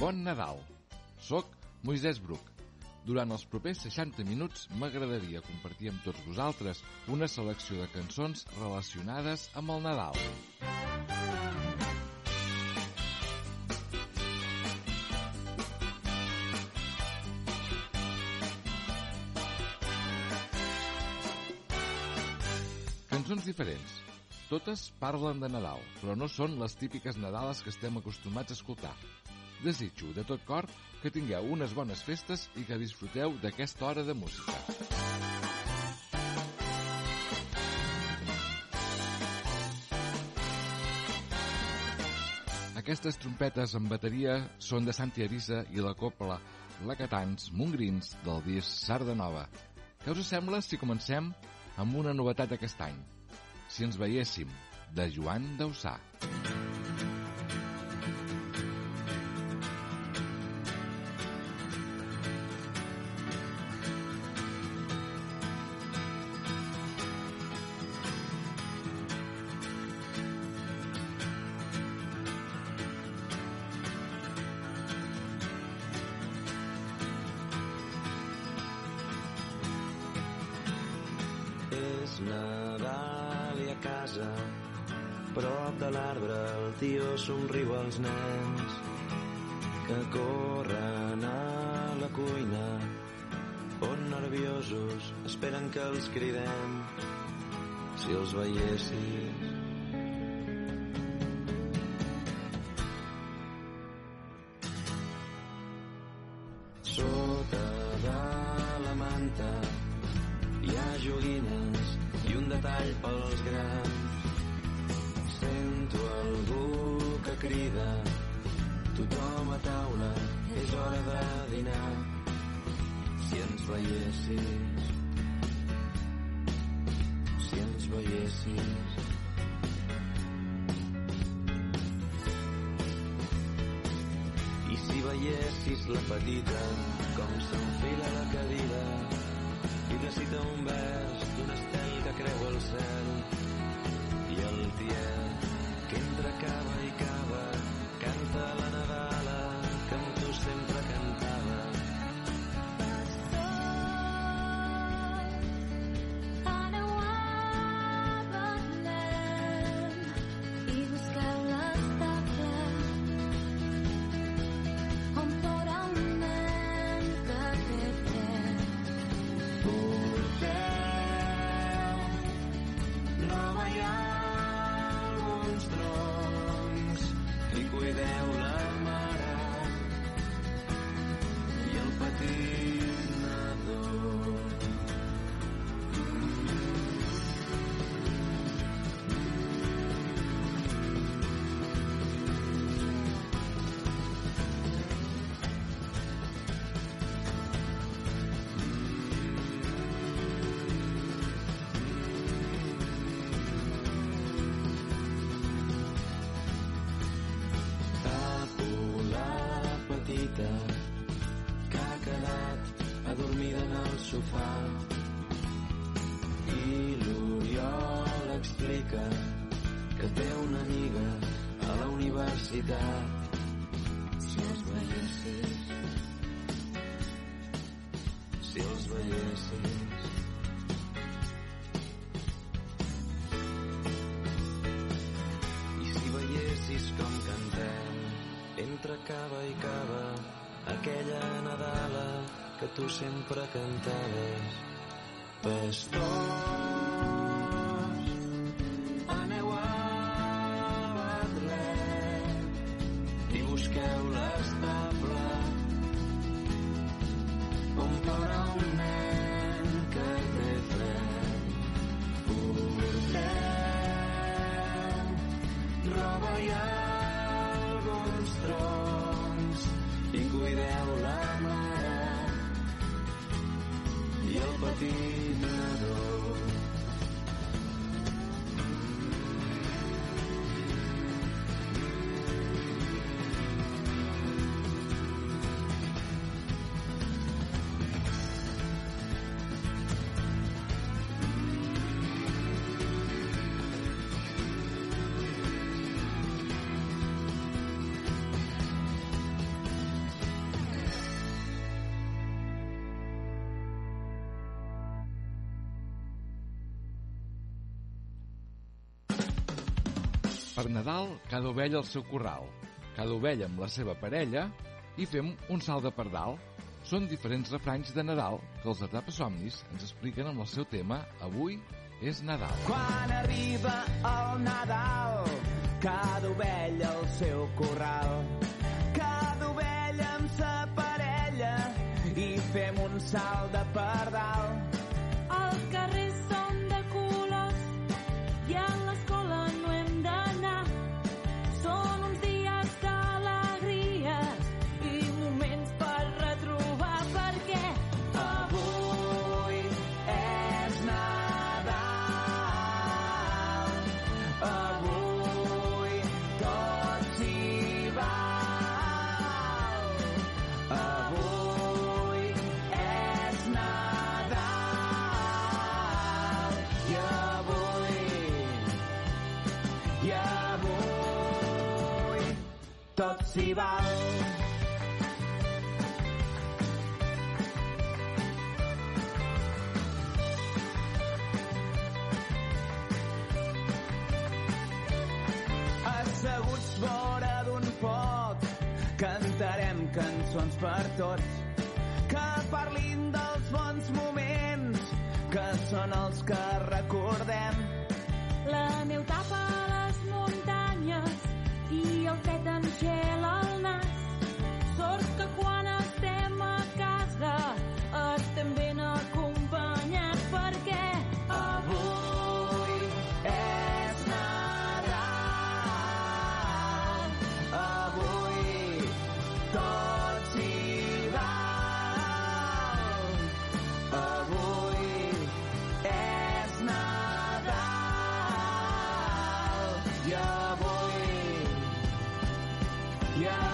Bon Nadal! Soc Moisès Bruc. Durant els propers 60 minuts m'agradaria compartir amb tots vosaltres una selecció de cançons relacionades amb el Nadal. Cançons diferents. Totes parlen de Nadal, però no són les típiques Nadales que estem acostumats a escoltar. Desitjo de tot cor que tingueu unes bones festes i que disfruteu d'aquesta hora de música. Aquestes trompetes amb bateria són de Santi Arisa i la copla Lacatans Mongrins del disc Sarda Nova. Què us sembla si comencem amb una novetat d'aquest any? Si ens veiéssim, de Joan Dausà. És on nerviosos esperen que els cridem. Si els veiessis adormida en el sofà. I l'Oriol explica que té una amiga a la universitat. Si els veiessis, sempre cantaves pastors Nadal, cada ovella al seu corral, cada ovella amb la seva parella i fem un salt de pardal. Són diferents refranys de Nadal que els atrapasomnis ens expliquen amb el seu tema Avui és Nadal. Quan arriba el Nadal, cada ovella al seu corral. Cada ovella amb sa parella i fem un salt de pardal. S'hi val. asseguts vora d'un foc cantarem cançons per tots que parlin dels bons moments que són els que recordem la neu tapa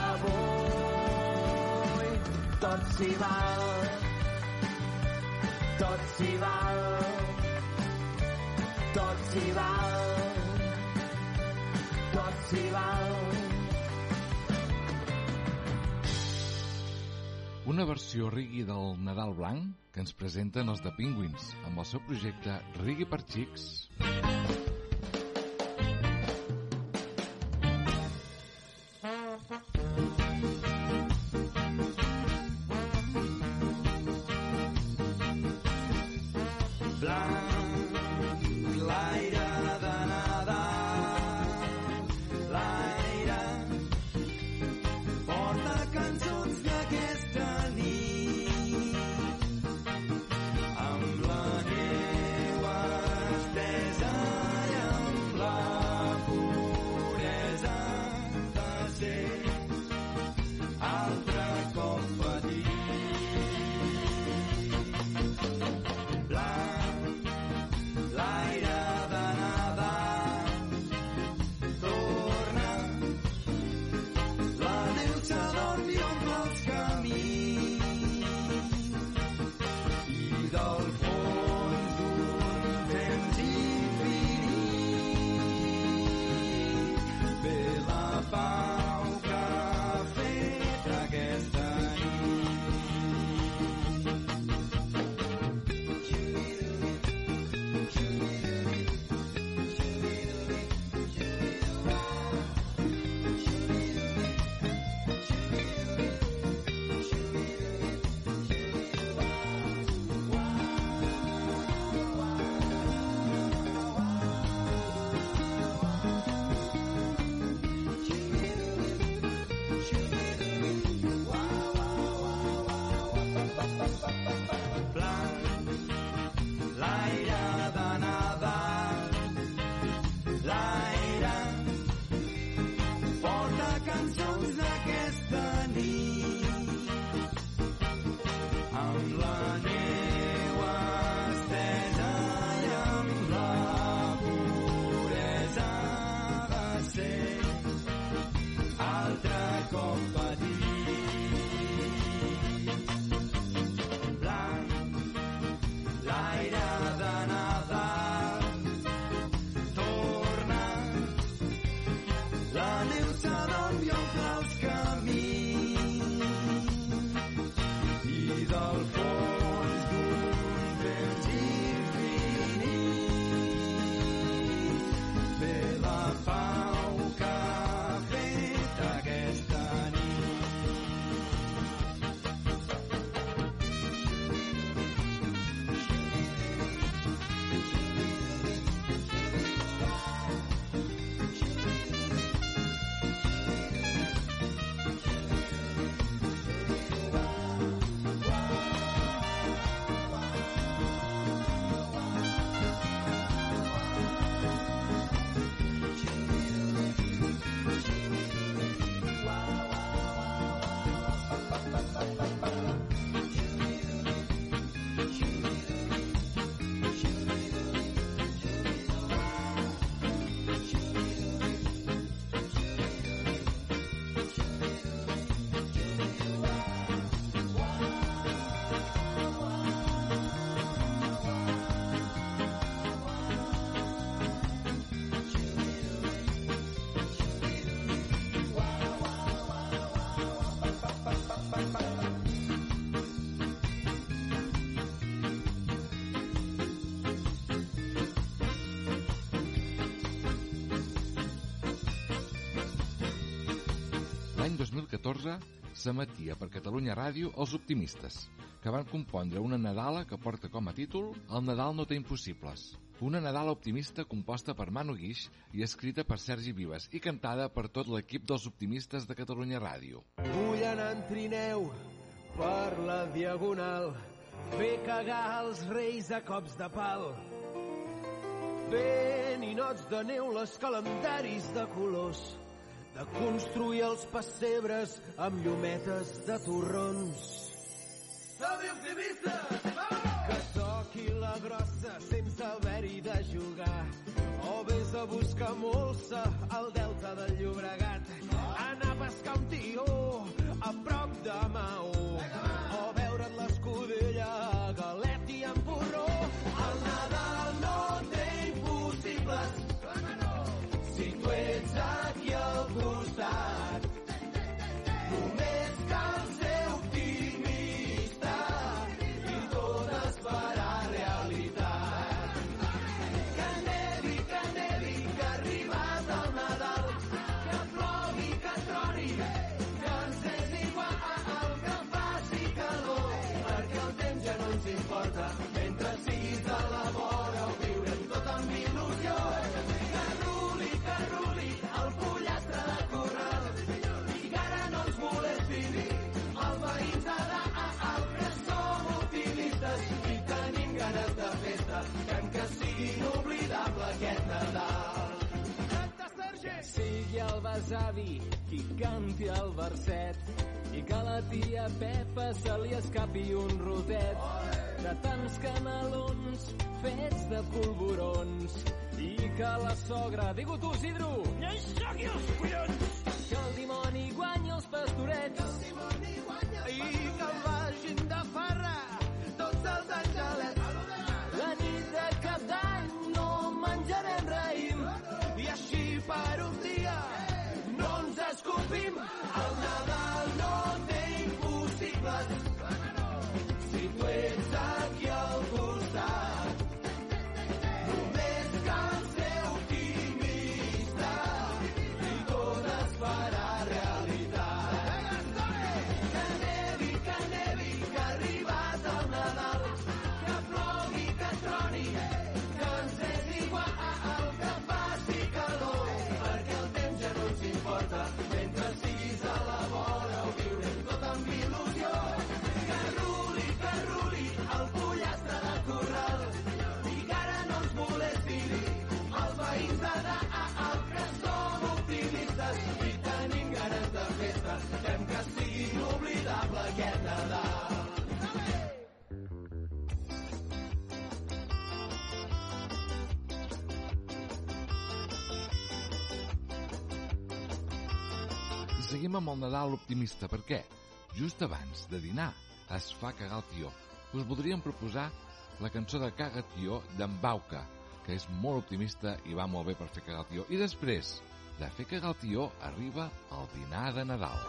avui tot s'hi val. Tot s'hi val. Tot s'hi val. Tot s'hi val. Una versió rigui del Nadal Blanc que ens presenten els de Penguins amb el seu projecte Rigui per Xics. blanc 2014 s'emetia per Catalunya Ràdio Els Optimistes, que van compondre una Nadala que porta com a títol El Nadal no té impossibles. Una Nadala optimista composta per Manu Guix i escrita per Sergi Vives i cantada per tot l'equip dels Optimistes de Catalunya Ràdio. Vull anar en trineu per la diagonal, fer cagar els reis a cops de pal. Fer ninots de neu, les calendaris de colors, de construir els pessebres amb llumetes de torrons. Som optimistes! Que toqui la grossa sense haver-hi de jugar. O vés a buscar molsa al delta del Llobregat. Anar a pescar un tió a prop de Maó. O veure't l'escudella a galet i en porró. El Nadal no té impossibles. Sigui el besavi qui canti el verset. I que la tia Pepa se li escapi un rotet. De tants canelons fets de polvorons. I que la sogra, digue tu, Isidro, lleixaqui els collons! Escopim. El Nadal seguim amb el Nadal optimista. Per què? Just abans de dinar es fa cagar el tió. Us voldríem proposar la cançó de Caga Tió d'en Bauca, que és molt optimista i va molt bé per fer cagar el tió. I després de fer cagar el tió arriba el dinar de Nadal.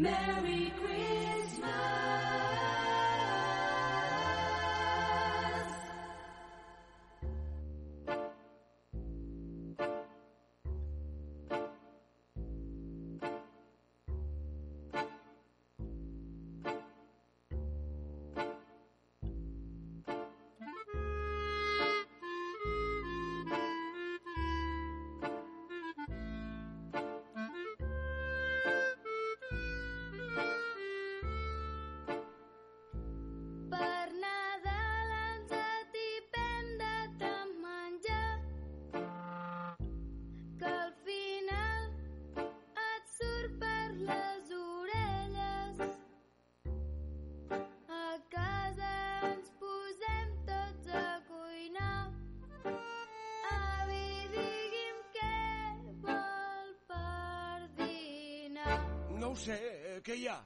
Merry Christmas. No ho sé, eh, què hi ha?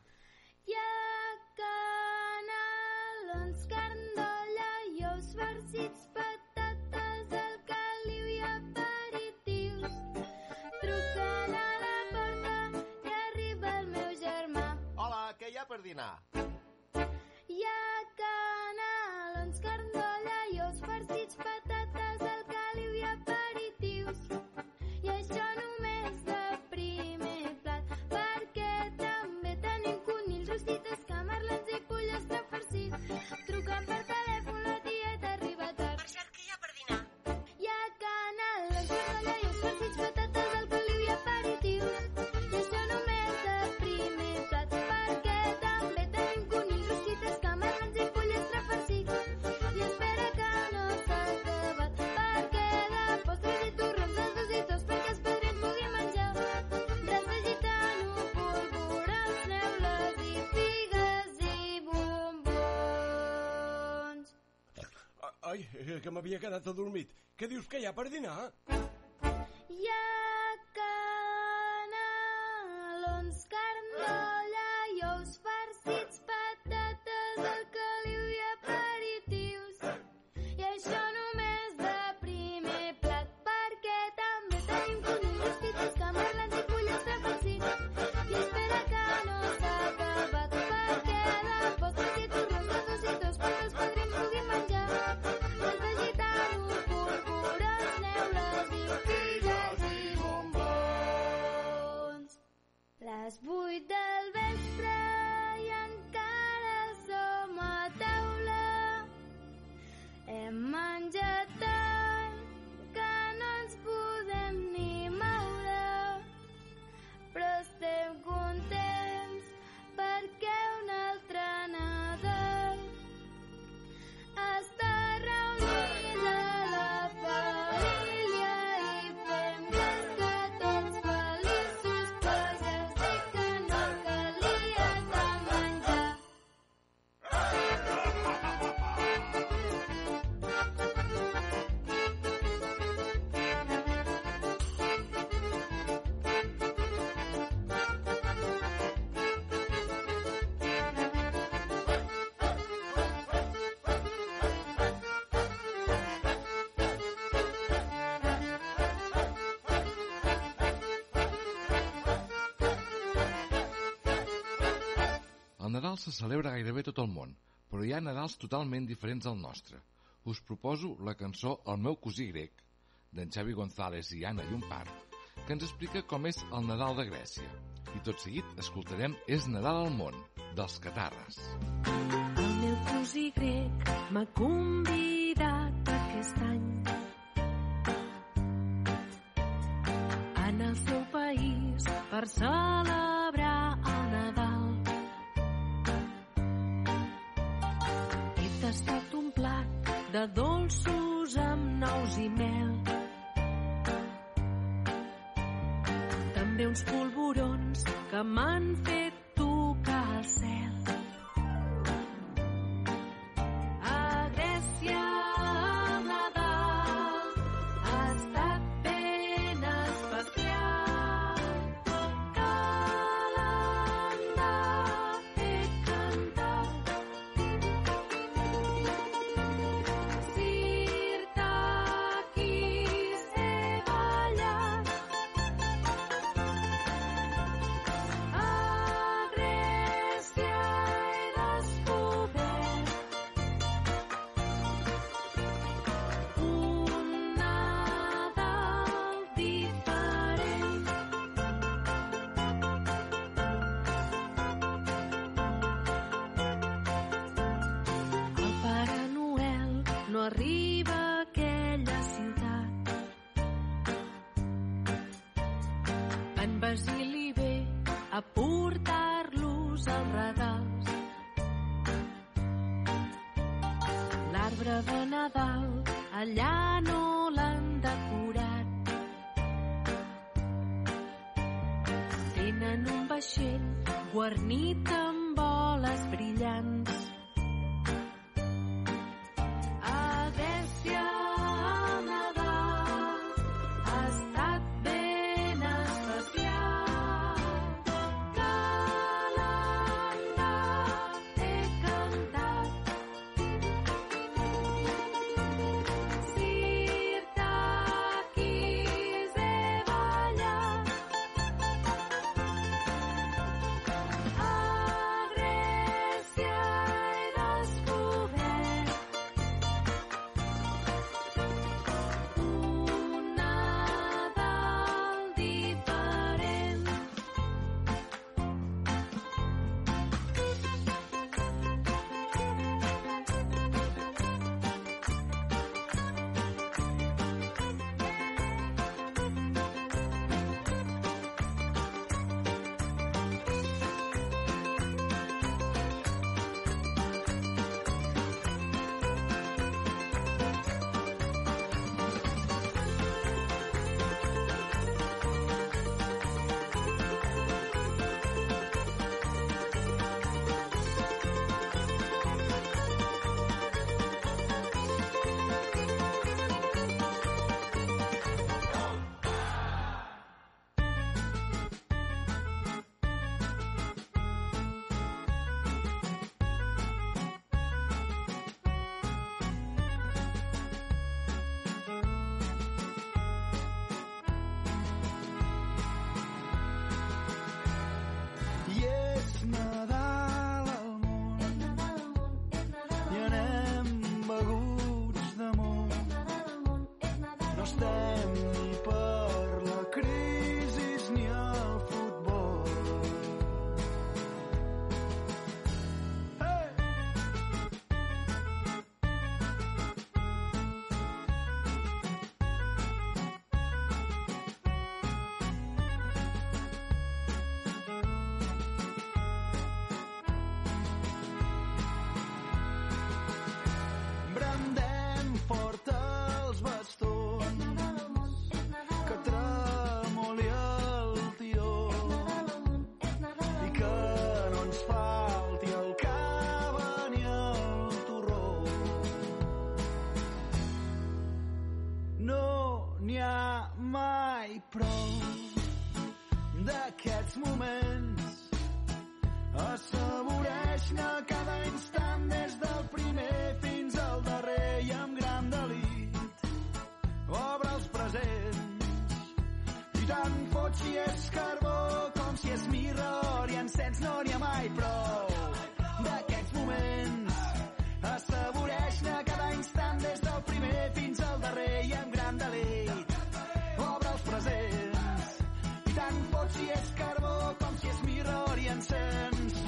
Thank you. Ai, que m'havia quedat adormit. Què dius que hi ha per dinar? Hi ha Nadal se celebra gairebé tot el món, però hi ha Nadals totalment diferents al nostre. Us proposo la cançó El meu cosí grec, d'en Xavi González i Anna Llompart, que ens explica com és el Nadal de Grècia. I tot seguit escoltarem És Nadal al món, dels Catarres. El meu cosí grec m'ha convidat aquest any en el seu país per celebrar dolços amb nous i mel. També uns polvorons que m'han fet tocar el cel. Vaixell guarnit amb si és carbó, com si és mirra, i encens no n'hi ha mai prou. D'aquests moments, assaboreix-ne cada instant des del primer fins al darrer i amb gran delit. Obre els presents, i tant pot si és carbó, com si és mirra, i encens.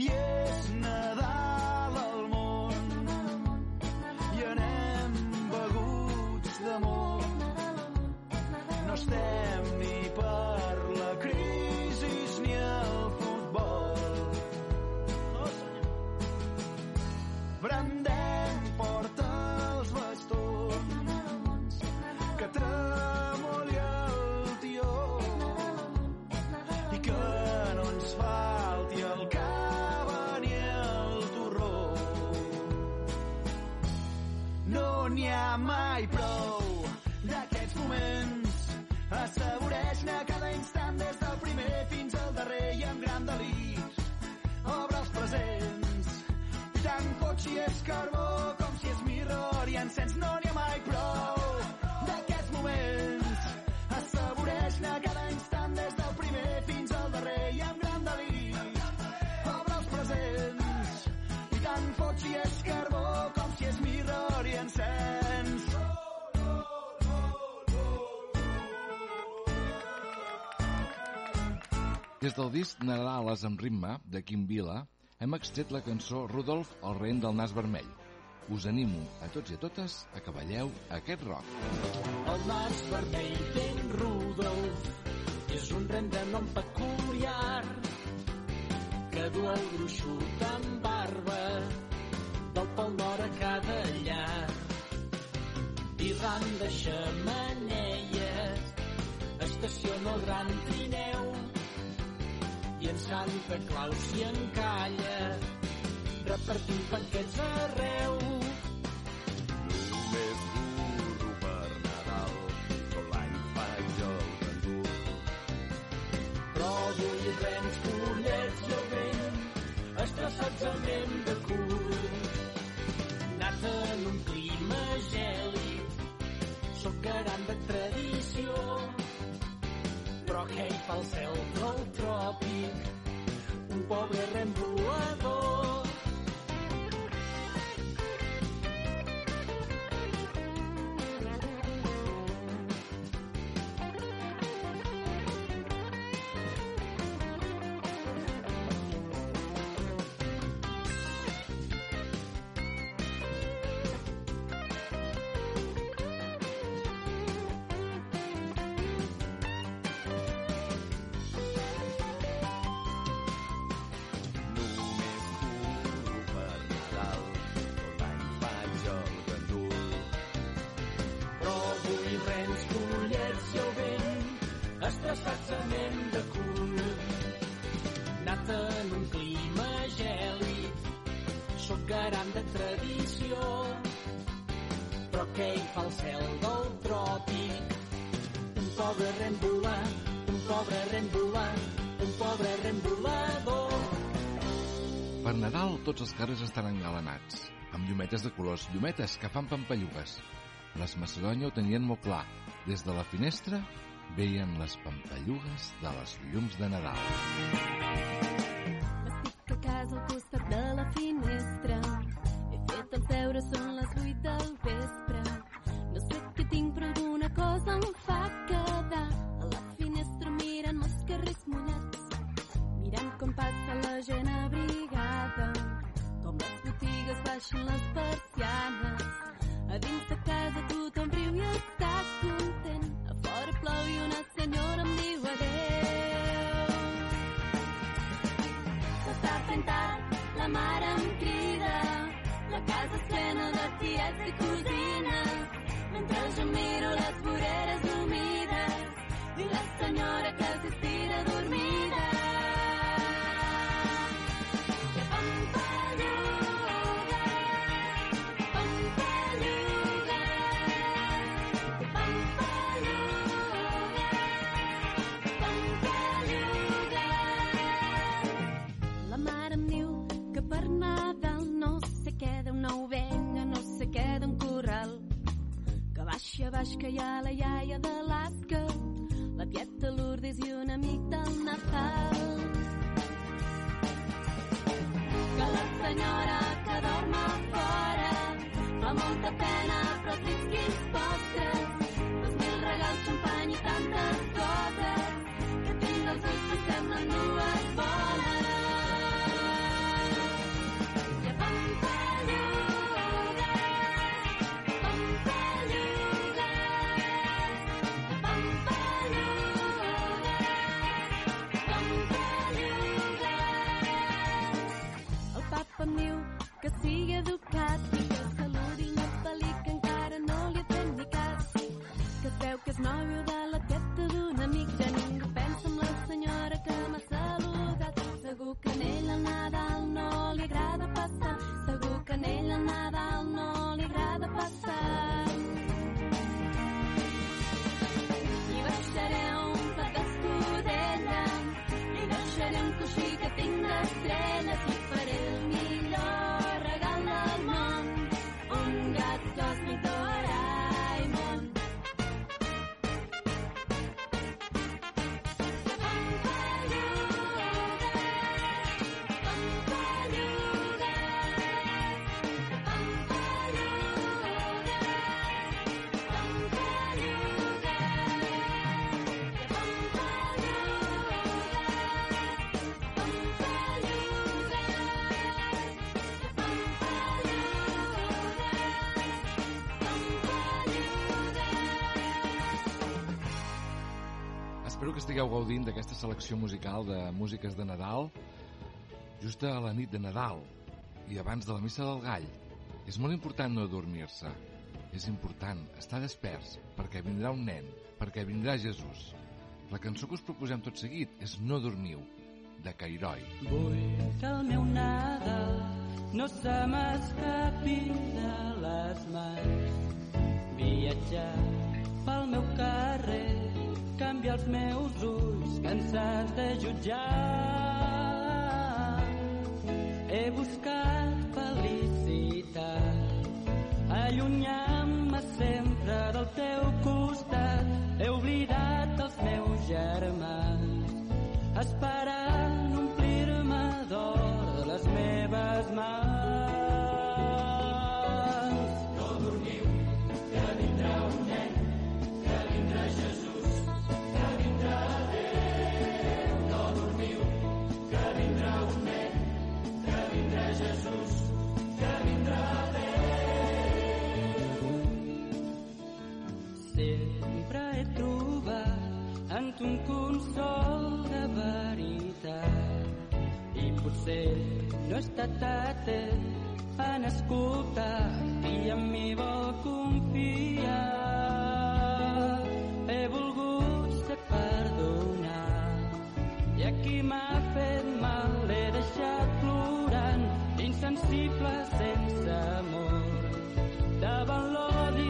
I és delit. Obre presents i tant pot si és carbó com si és mirror i encens. No n'hi ha mai prou d'aquests moments. Assaboreix-ne cada instant des del primer fins Des del disc Nadales amb ritme, de Quim Vila, hem extret la cançó Rudolf, el rent del nas vermell. Us animo a tots i a totes a que balleu aquest rock. El nas vermell ben Rudolf és un ren de nom peculiar que du el gruixut amb barba del Pol Nord a cada llar. I ran de xamaneies estaciona el gran trineu i en Santa Claus s'hi encalla repartint paquets arreu. Només burro per Nadal, tot l'any faig el gandul. Però vull rens, pollets i el vent, estressats anem de cul. Nat en un clima gèlid, sóc garan de tradició, però què hi fa el cel del tròpic? Un pobre ren què hi fa el cel del tròpic? Un pobre ren volant, un pobre ren volant, un pobre ren volador. Per Nadal tots els carrers estan engalanats, amb llumetes de colors, llumetes que fan pampallugues. Les Macedònia ho tenien molt clar. Des de la finestra veien les pampallugues de les llums de Nadal. Estic a casa al costat de la finestra. He fet els deures, són baixen les persianes. A dins de casa tothom riu i està content. A fora plou i una senyora em diu adeu. S'està fent tard, la mare em crida. La casa és plena de tiets i cosines. Mentre jo miro les baixi a Espero que estigueu gaudint d'aquesta selecció musical de músiques de Nadal just a la nit de Nadal i abans de la missa del gall. És molt important no dormir-se. És important estar desperts perquè vindrà un nen, perquè vindrà Jesús. La cançó que us proposem tot seguit és No dormiu, de Cairoi. Vull que el meu Nadal no se m'escapi de les mans. Viatjar pel meu carrer, canviar els meus ulls cansats de jutjar. He buscat felicitat, allunyant-me sempre del teu costat. He oblidat els meus germans, esperant potser no he estat atent en escoltar qui en mi vol confiar. He volgut ser perdonat i a qui m'ha fet mal l'he deixat plorant, insensible sense amor, davant l'odi,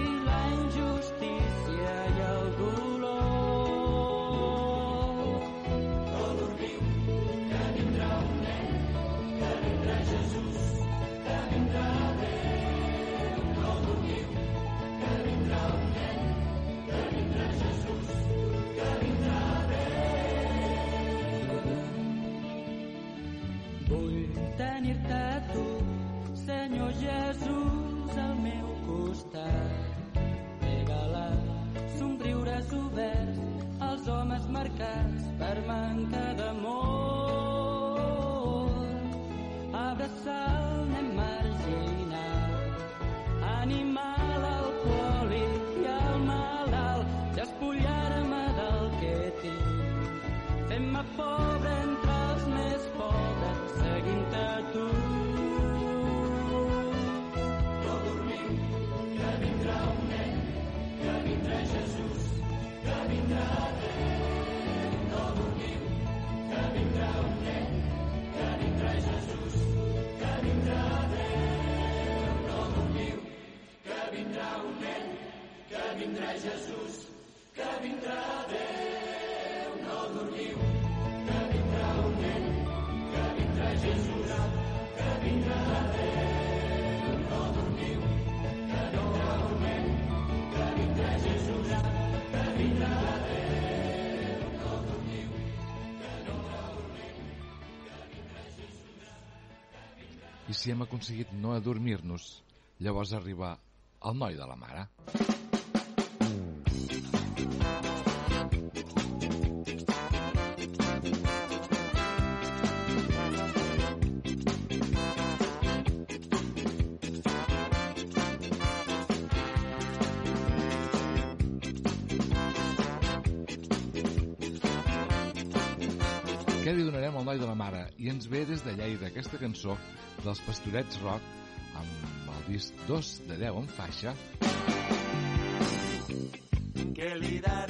si hem aconseguit no adormir-nos, llavors arriba el noi de la mare. Noi de la mare? I ens ve des de Lleida aquesta cançó dels Pastorets Rock amb el disc 2 de 10 en faixa Què li darem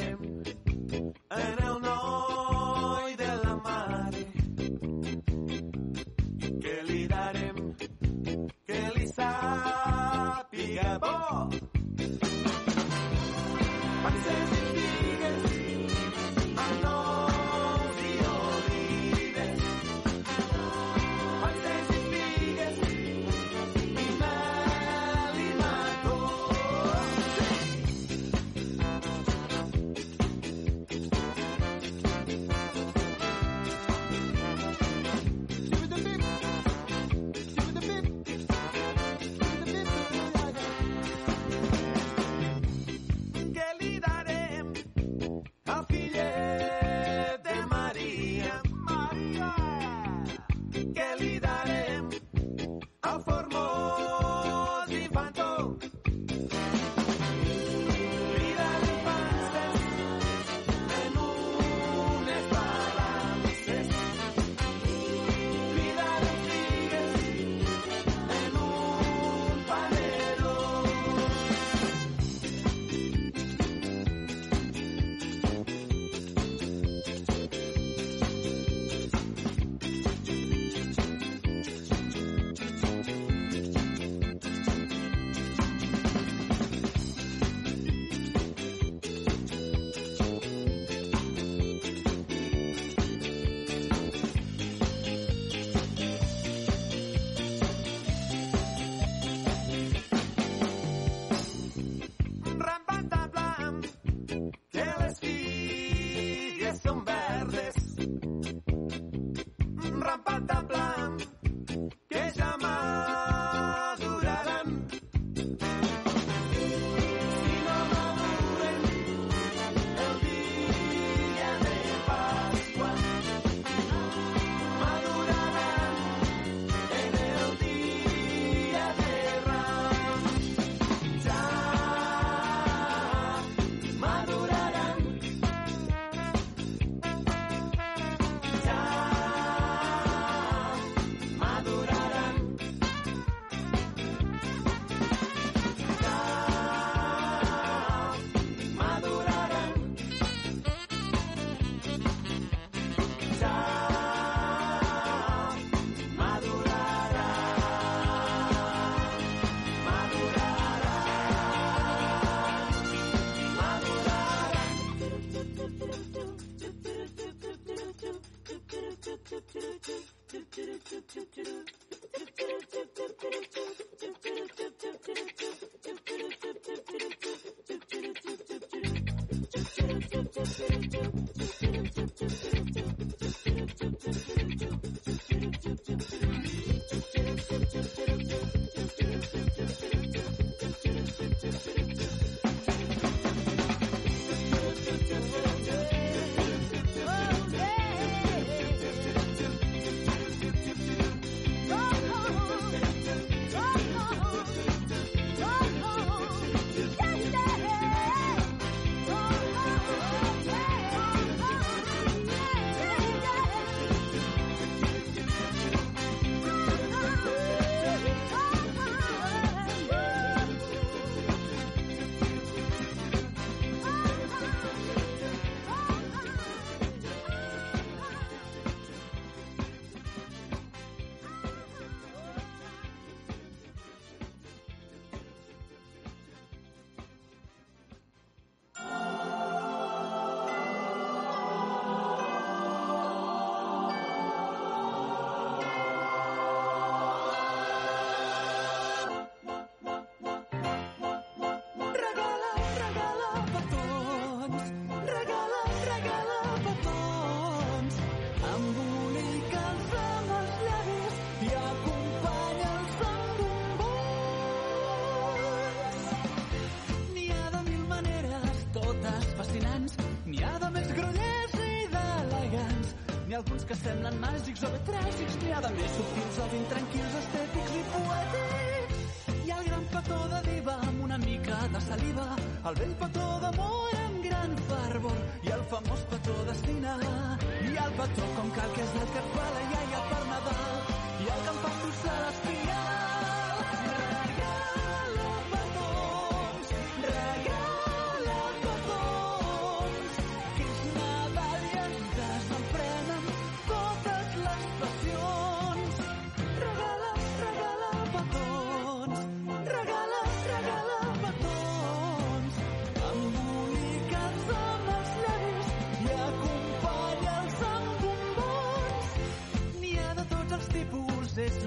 semblen màgics o bé tràgics. N'hi ha de més subtils o ben tranquils, estètics i poètics. Hi el gran petó de diva amb una mica de saliva, el vell petó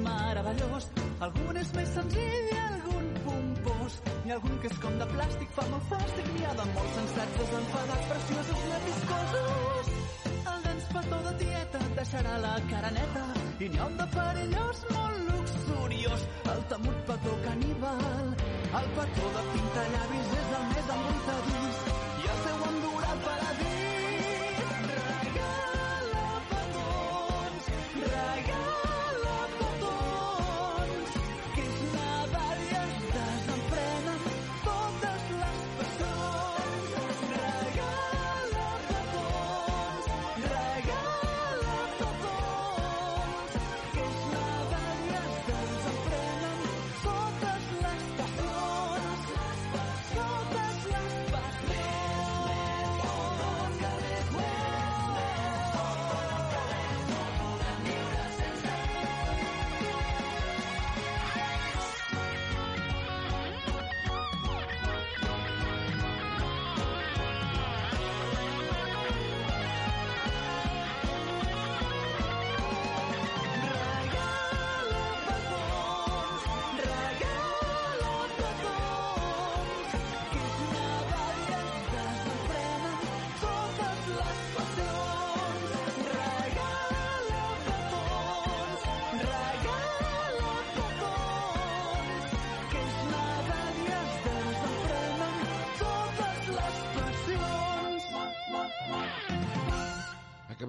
meravellós. Algun és més senzill i algun pompós. Ha algun que és com de plàstic, fa molt fàstic. N'hi ha de molt sensats, desenfadats, preciosos, llaviscosos. El dens petó de tieta et deixarà la cara neta i n'hi ha un de perillós molt luxuriós, el temut petó caníbal. El petó de pintallavis és el més embruntadís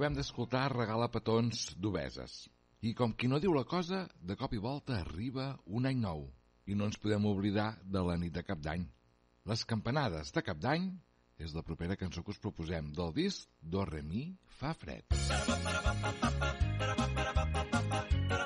Acabem d'escoltar Regala petons d'obeses. I com qui no diu la cosa, de cop i volta arriba un any nou. I no ens podem oblidar de la nit de cap d'any. Les campanades de cap d'any és la propera cançó que us proposem del disc Do Re Mi Fa Fred. La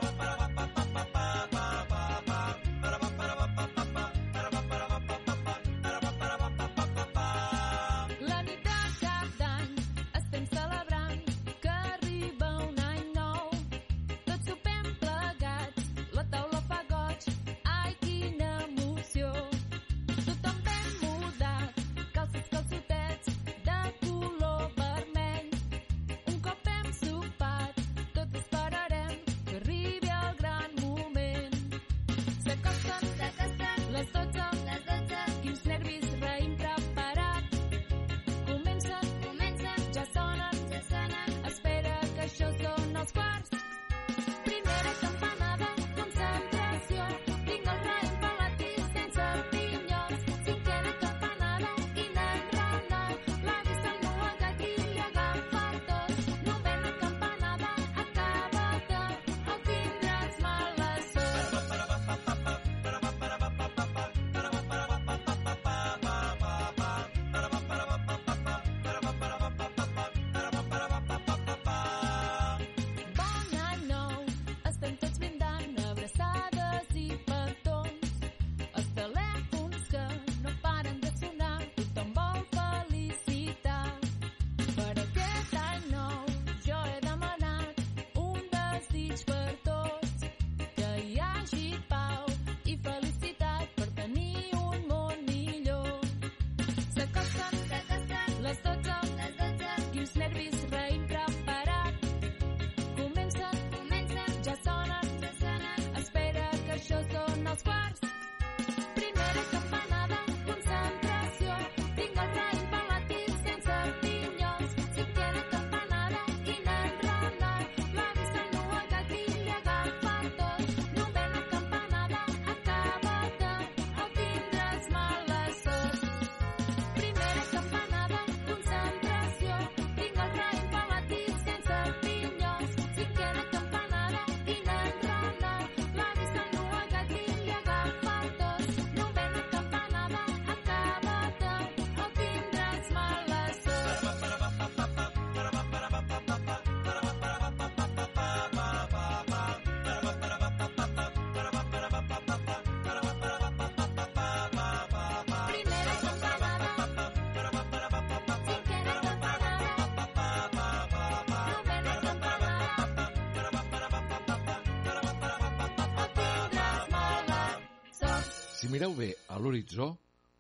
Mireu bé a l'horitzó,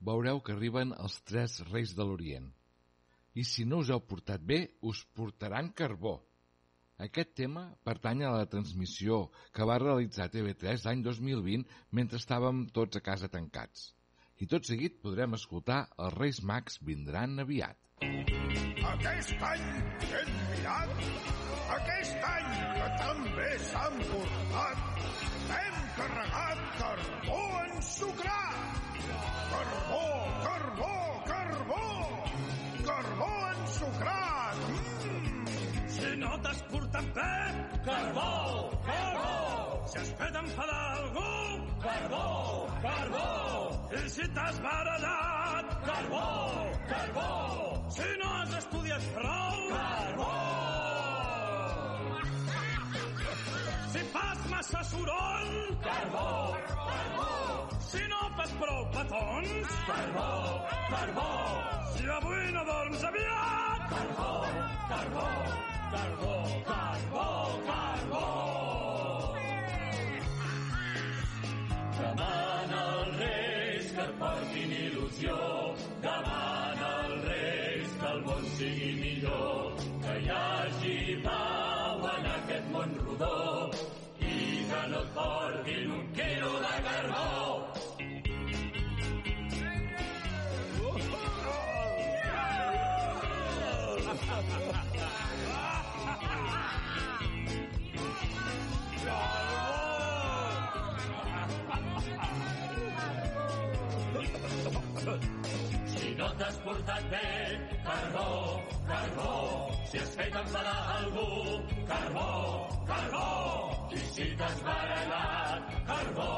veureu que arriben els tres reis de l'Orient. I si no us heu portat bé, us portaran carbó. Aquest tema pertany a la transmissió que va realitzar TV3 l'any 2020 mentre estàvem tots a casa tancats. I tot seguit podrem escoltar Els Reis Mags vindran aviat. Aquest any hem mirat, aquest any que també s'han portat, hem carregat carbó ensucrat. Carbó, carbó, carbó, carbó ensucrat. Mm. Si no t'has portat bé, carbó, carbó. Si has fet enfadar algú, carbó, carbó. I si t'has barallat, carbó, carbó. Massa soroll, carbó, carbó. Si no fas prou petons, carbó, carbó. Si avui no dorms aviat, carbó, carbó, carbó, carbó, carbó. Demana als reis que et portin il·lusió, demana als reis que el món sigui millor, que hi hagi pau en aquest món rodó que no et portin un quilo de carbó. Si no t'has portat bé, carbó, carbó. Si has fet enfadar algú, carbó, carbó. I si t'has barallat, carbó,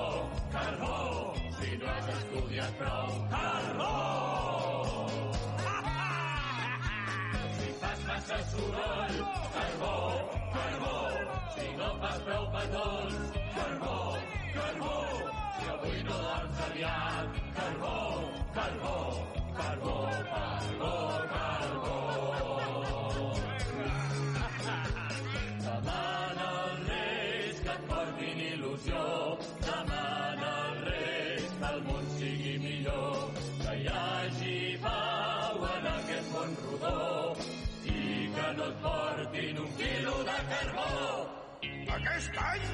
carbó. Si no has estudiat prou, carbó. Si fas massa soroll, carbó, carbó. Si no fas prou petons, carbó, carbó. Si avui no dorms aviat, carbó, carbó, carbó, carbó, carbó. Demana de carbó. Aquest any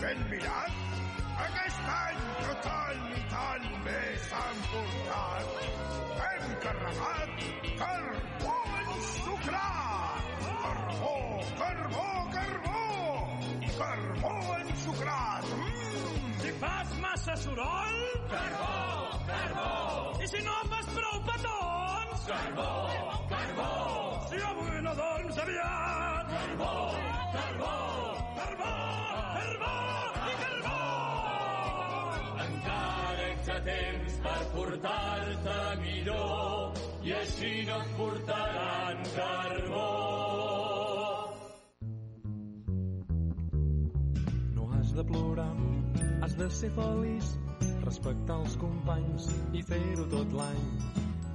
ben mirat, aquest any que tant i tant bé s'han portat. Hem carregat carbó ensucrat. Carbó, carbó, carbó, carbó ensucrat. Mm. Si fas massa soroll, carbó, carbó. I si no fas prou petons, carbó, carbó. Si avui no dorms aviat, carbó, carbó, carbó, carbó i carbó. Encara ets a temps per portar-te millor i així no et portaran carbó. No has de plorar, has de ser feliç, respectar els companys i fer-ho tot l'any.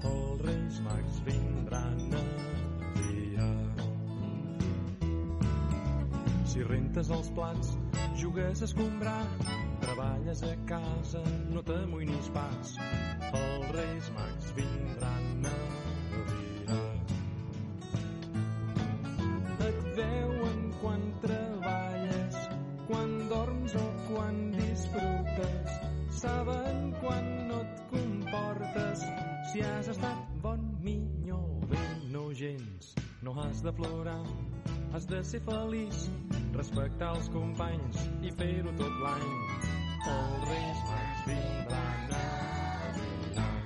Els Reis Mags vindran aviat. Si rentes els plats, jugues a escombrar, treballes a casa, no t'amoïnis pas. Els Reis Mags vindran a virar. Et veuen quan treballes, quan dorms o quan disfrutes. Saben quan no et comportes, si has estat bon, millor, bé, no gens. No has de plorar, has de ser feliç, respectar els companys i fer-ho tot l'any. Els Reis Mags vindran a dinar.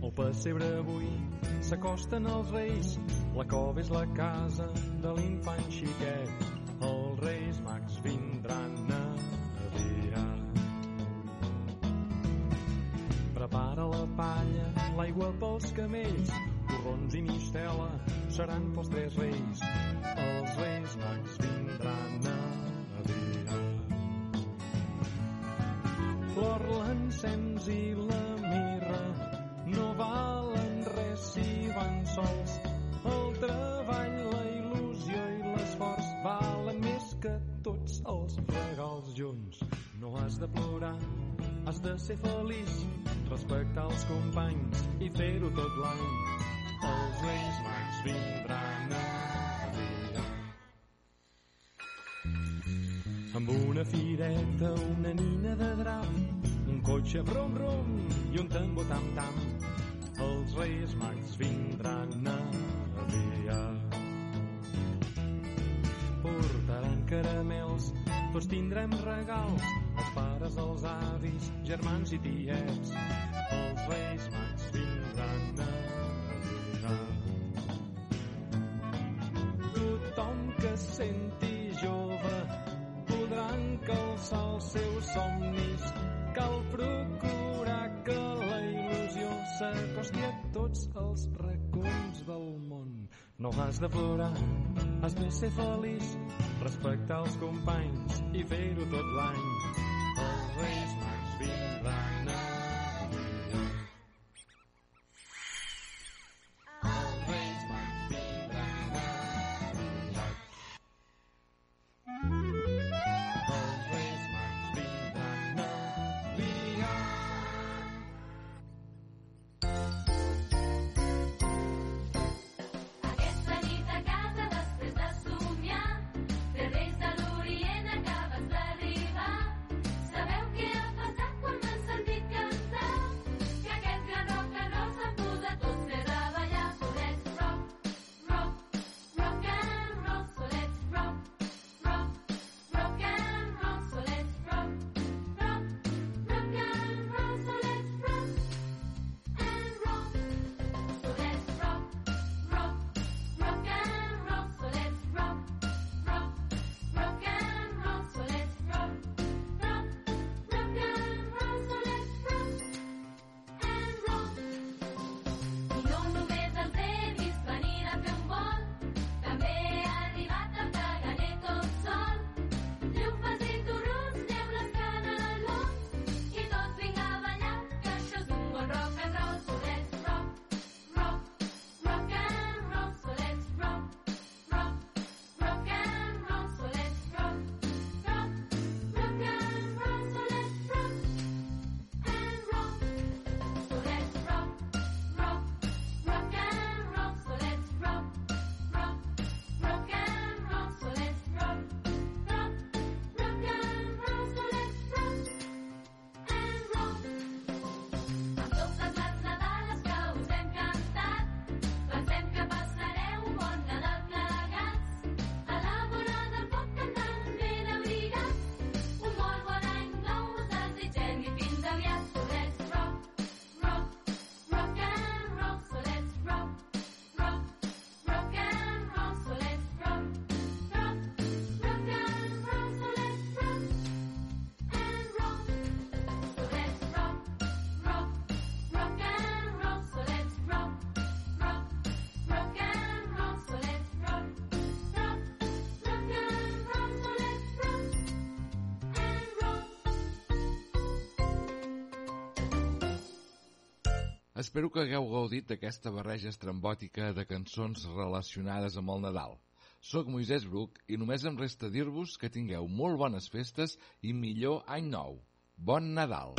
El pessebre avui s'acosten els reis, la cova és la casa de l'infant xiquet. Els Reis Mags vindran a. Prepara la palla, l'aigua pels camells, torrons i mistela seran pels tres reis. Els reis mags vindran a dinar. Flor, l'encens i la mirra no valen res si van sols. El treball, la il·lusió i l'esforç valen més que tots els regals junts. No has de plorar, has de ser feliç, respectar els companys i fer-ho tot l'any. Els Reis Mags vindran a dinar. Amb una fireta, una nina de drap, un cotxe brum i un tambor tam tam. Els Reis Mags vindran a dinar. Portaran caramels, tots tindrem regals, els pares, els avis, germans i tiets. Els Reis Mags vindran a dinar. Tothom que senti jove podrà encalçar els seus somnis. Cal procurar que la il·lusió s'acosti a tots els racons del món. No has de plorar, has de ser feliç, respectar els companys i fer-ho tot l'any. Els Reis Mags vindran Espero que hagueu gaudit d'aquesta barreja estrambòtica de cançons relacionades amb el Nadal. Soc Moisès Bruc i només em resta dir-vos que tingueu molt bones festes i millor any nou. Bon Nadal!